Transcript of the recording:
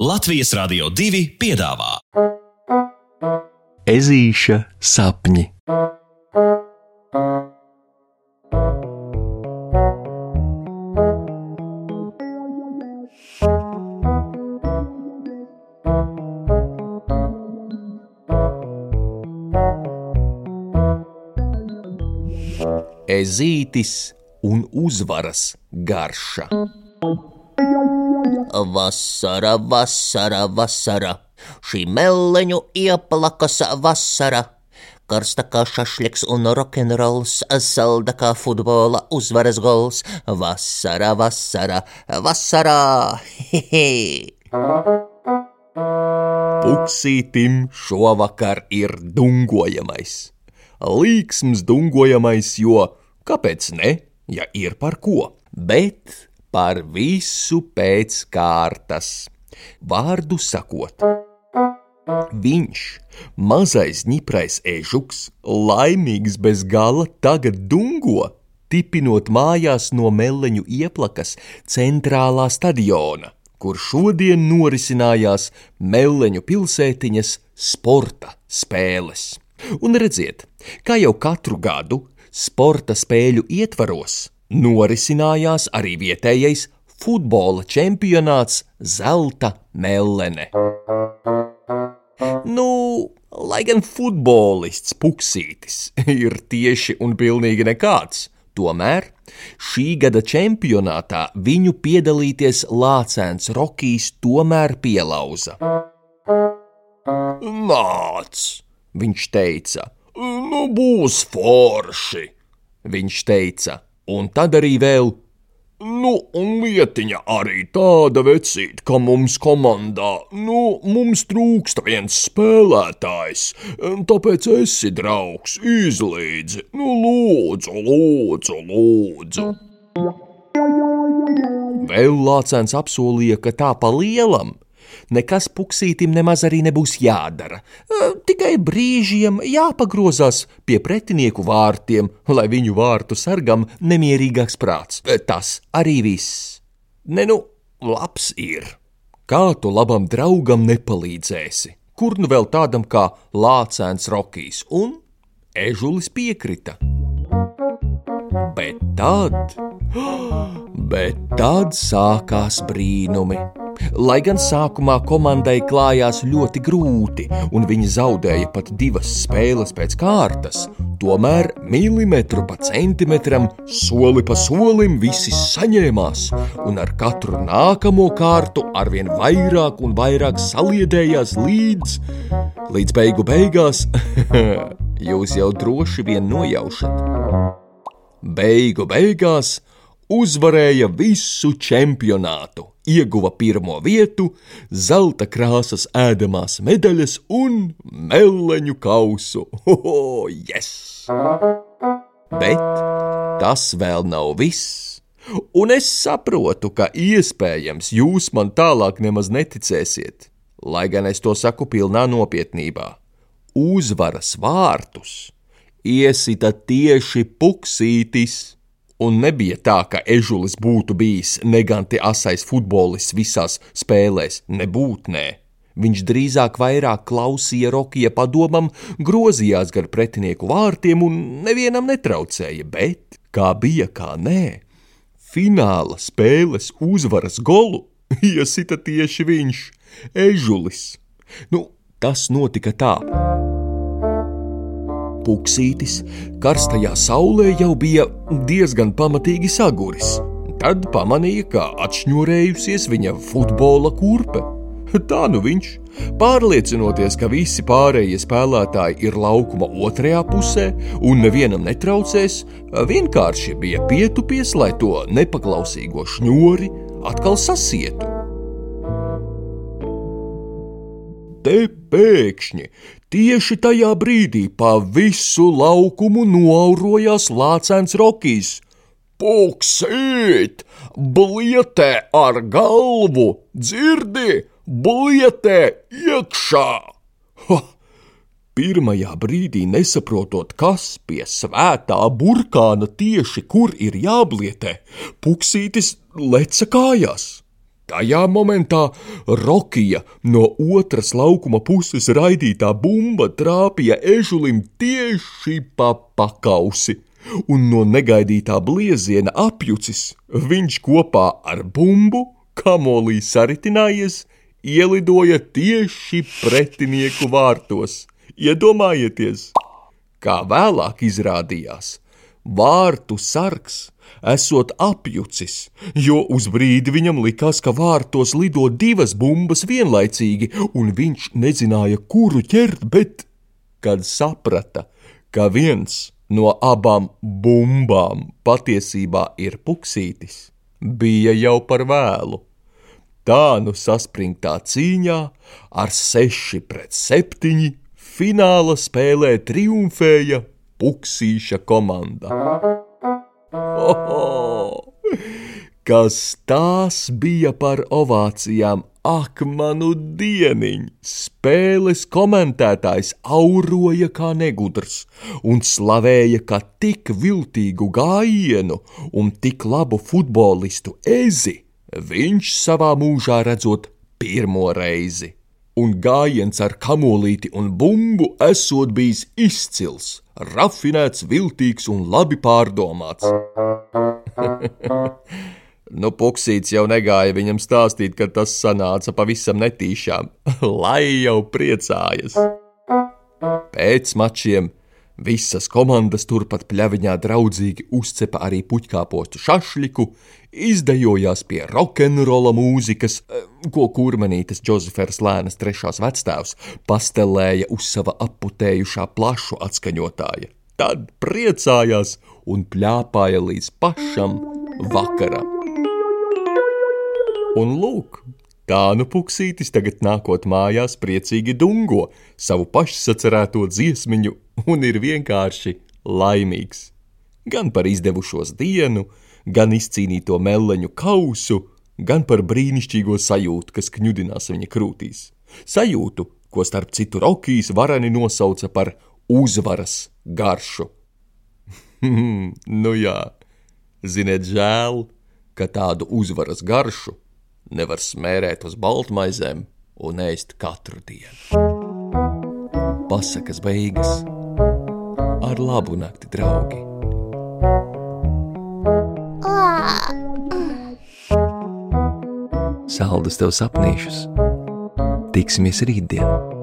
Latvijas Rādio 2 piedāvā Ezīša sapņi. Ezītis un uzvaras garša. Vasara, vasara, vasara, šī meleņu ieplakas vasara. Karsta kā šašliks un rokenrols, salda kā futbola uzvaras gols. Vasara, vasara, vasara, hehe! Puksītim šovakar ir dungojamais. Līksms dungojamais, jo kāpēc ne, ja ir par ko, bet par visu pēc kārtas. Vārdu sakot, viņš, mazais ņiprais ežuks, laimīgs bez gala, tagad dungo, tipinot mājās no meleņu ieplakas centrālā stadiona, kur šodien norisinājās meleņu pilsētiņas sporta spēles. Un redziet, kā jau katru gadu sporta spēļu ietvaros norisinājās arī vietējais futbola čempionāts Zelta Mellene. Nu, lai gan futbolists Puksītis ir tieši un pilnīgi nekāds, tomēr šī gada čempionātā viņu piedalīties Lācēns Rokijs tomēr pielauza. Nāc, viņš teica, nu būs forši, viņš teica un tad arī vēl. Nu, un lietiņa arī tāda vecīta, ka mums komandā, nu, mums trūkst viens spēlētājs, tāpēc esi draugs, izlīdzi, nu, lūdzu, lūdzu, lūdzu. Vēl Lācēns apsolīja, ka tā pa lielam nekas puksītim nemaz arī nebūs jādara. Tikai brīžiem jāpagrozās pie pretinieku vārtiem, lai viņu vārtu sargam nemierīgāks prāts. Tas arī viss. Ne nu, labs ir. Kā tu labam draugam nepalīdzēsi? Kur nu vēl tādam kā Lācēns Rokijs? Un Ežulis piekrita. Bet tad, bet tad sākās brīnumi. Lai gan sākumā komandai klājās ļoti grūti, un viņi zaudēja pat divas spēles pēc kārtas, tomēr milimetru pa centimetram, soli pa solim visi saņēmās, un ar katru nākamo kārtu arvien vairāk un vairāk saliedējās līdz, līdz beigu beigās, jūs jau droši vien nojaušat. Beigu beigās uzvarēja visu čempionātu, ieguva pirmo vietu, zelta krāsas ēdamās medaļas un meleņu kausu. Hoho, yes! Bet tas vēl nav viss. Un es saprotu, ka iespējams jūs man tālāk nemaz neticēsiet, lai gan es to saku pilnā nopietnībā. Uzvaras vārtus iesita tieši puksītis. Un nebija tā, ka ežulis būtu bijis neganti asais futbolists visās spēlēs, nebūtnē. Viņš drīzāk vairāk klausīja Rokija padomam, grozījās gar pretinieku vārtiem un nevienam netraucēja, bet, kā bija, kā nē, fināla spēles uzvaras golu iesita tieši viņš, ežulis. Nu, tas notika tā. Puksītis karstajā saulē jau bija diezgan pamatīgi saguris. Tad pamanīja, ka atšņurējusies viņa futbola kurpe. Tā nu viņš, pārliecinoties, ka visi pārējie spēlētāji ir laukuma otrajā pusē un nevienam netraucēs, vienkārši bija pietupies, lai to nepaklausīgo šņori atkal sasietu. Te pēkšņi Tieši tajā brīdī pa visu laukumu noaurojās lācēns Rokijs. Puksīt, blietē ar galvu, dzirdi, blietē iekšā! Ha! Pirmajā brīdī nesaprotot, kas pie svētā burkāna tieši kur ir jāblietē, puksītis leca kājās. Tajā momentā Rokija no otras laukuma puses raidītā bumba trāpīja ežulim tieši pa pakausi, un no negaidītā blieziena apjucis viņš kopā ar bumbu, kamolī saritinājies, ielidoja tieši pretinieku vārtos. Iedomājieties, kā vēlāk izrādījās, vārtu sargs esot apjucis, jo uz brīdi viņam likās, ka vārtos lido divas bumbas vienlaicīgi, un viņš nezināja, kuru ķert, bet, kad saprata, ka viens no abām bumbām patiesībā ir puksītis, bija jau par vēlu. Tā nu saspringtā cīņā ar 6 pret 7 fināla spēlē triumfēja Puksīša komanda. Oho! Kas tās bija par ovācijām? Ak, manu dieniņ! Spēles komentētājs auroja kā negudrs un slavēja, ka tik viltīgu gājienu un tik labu futbolistu ezi viņš savā mūžā redzot pirmo reizi. Un gājiens ar kamolīti un bumbu esot bijis izcils, rafinēts, viltīgs un labi pārdomāts. nu, puksīts jau negāja viņam stāstīt, ka tas sanāca pavisam netīšām, lai jau priecājas. Pēc mačiem Visas komandas turpat pļaviņā draudzīgi uzcepa arī puķkāpostu šašliku, izdejojās pie rokenrola mūzikas, eh, ko kurmenītes Džozefers Lēnas trešās vecstāvs pastelēja uz sava aputējušā plašu atskaņotāja. Tad priecājās un pļāpāja līdz pašam vakaram. Un lūk, Tā nu puksītis tagad nākot mājās priecīgi dungo savu pašsacerēto dziesmiņu un ir vienkārši laimīgs. Gan par izdevušos dienu, gan izcīnīto meleņu kausu, gan par brīnišķīgo sajūtu, kas kņudinās viņa krūtīs. Sajūtu, ko starp citu Rokijs varani nosauca par uzvaras garšu. nu jā, ziniet, žēl, ka tādu uzvaras garšu nevar smērēt uz baltmaizēm un ēst katru dienu. Pasakas beigas ar labu nakti, draugi! Saldus tev sapnīšus! Tiksimies rītdien!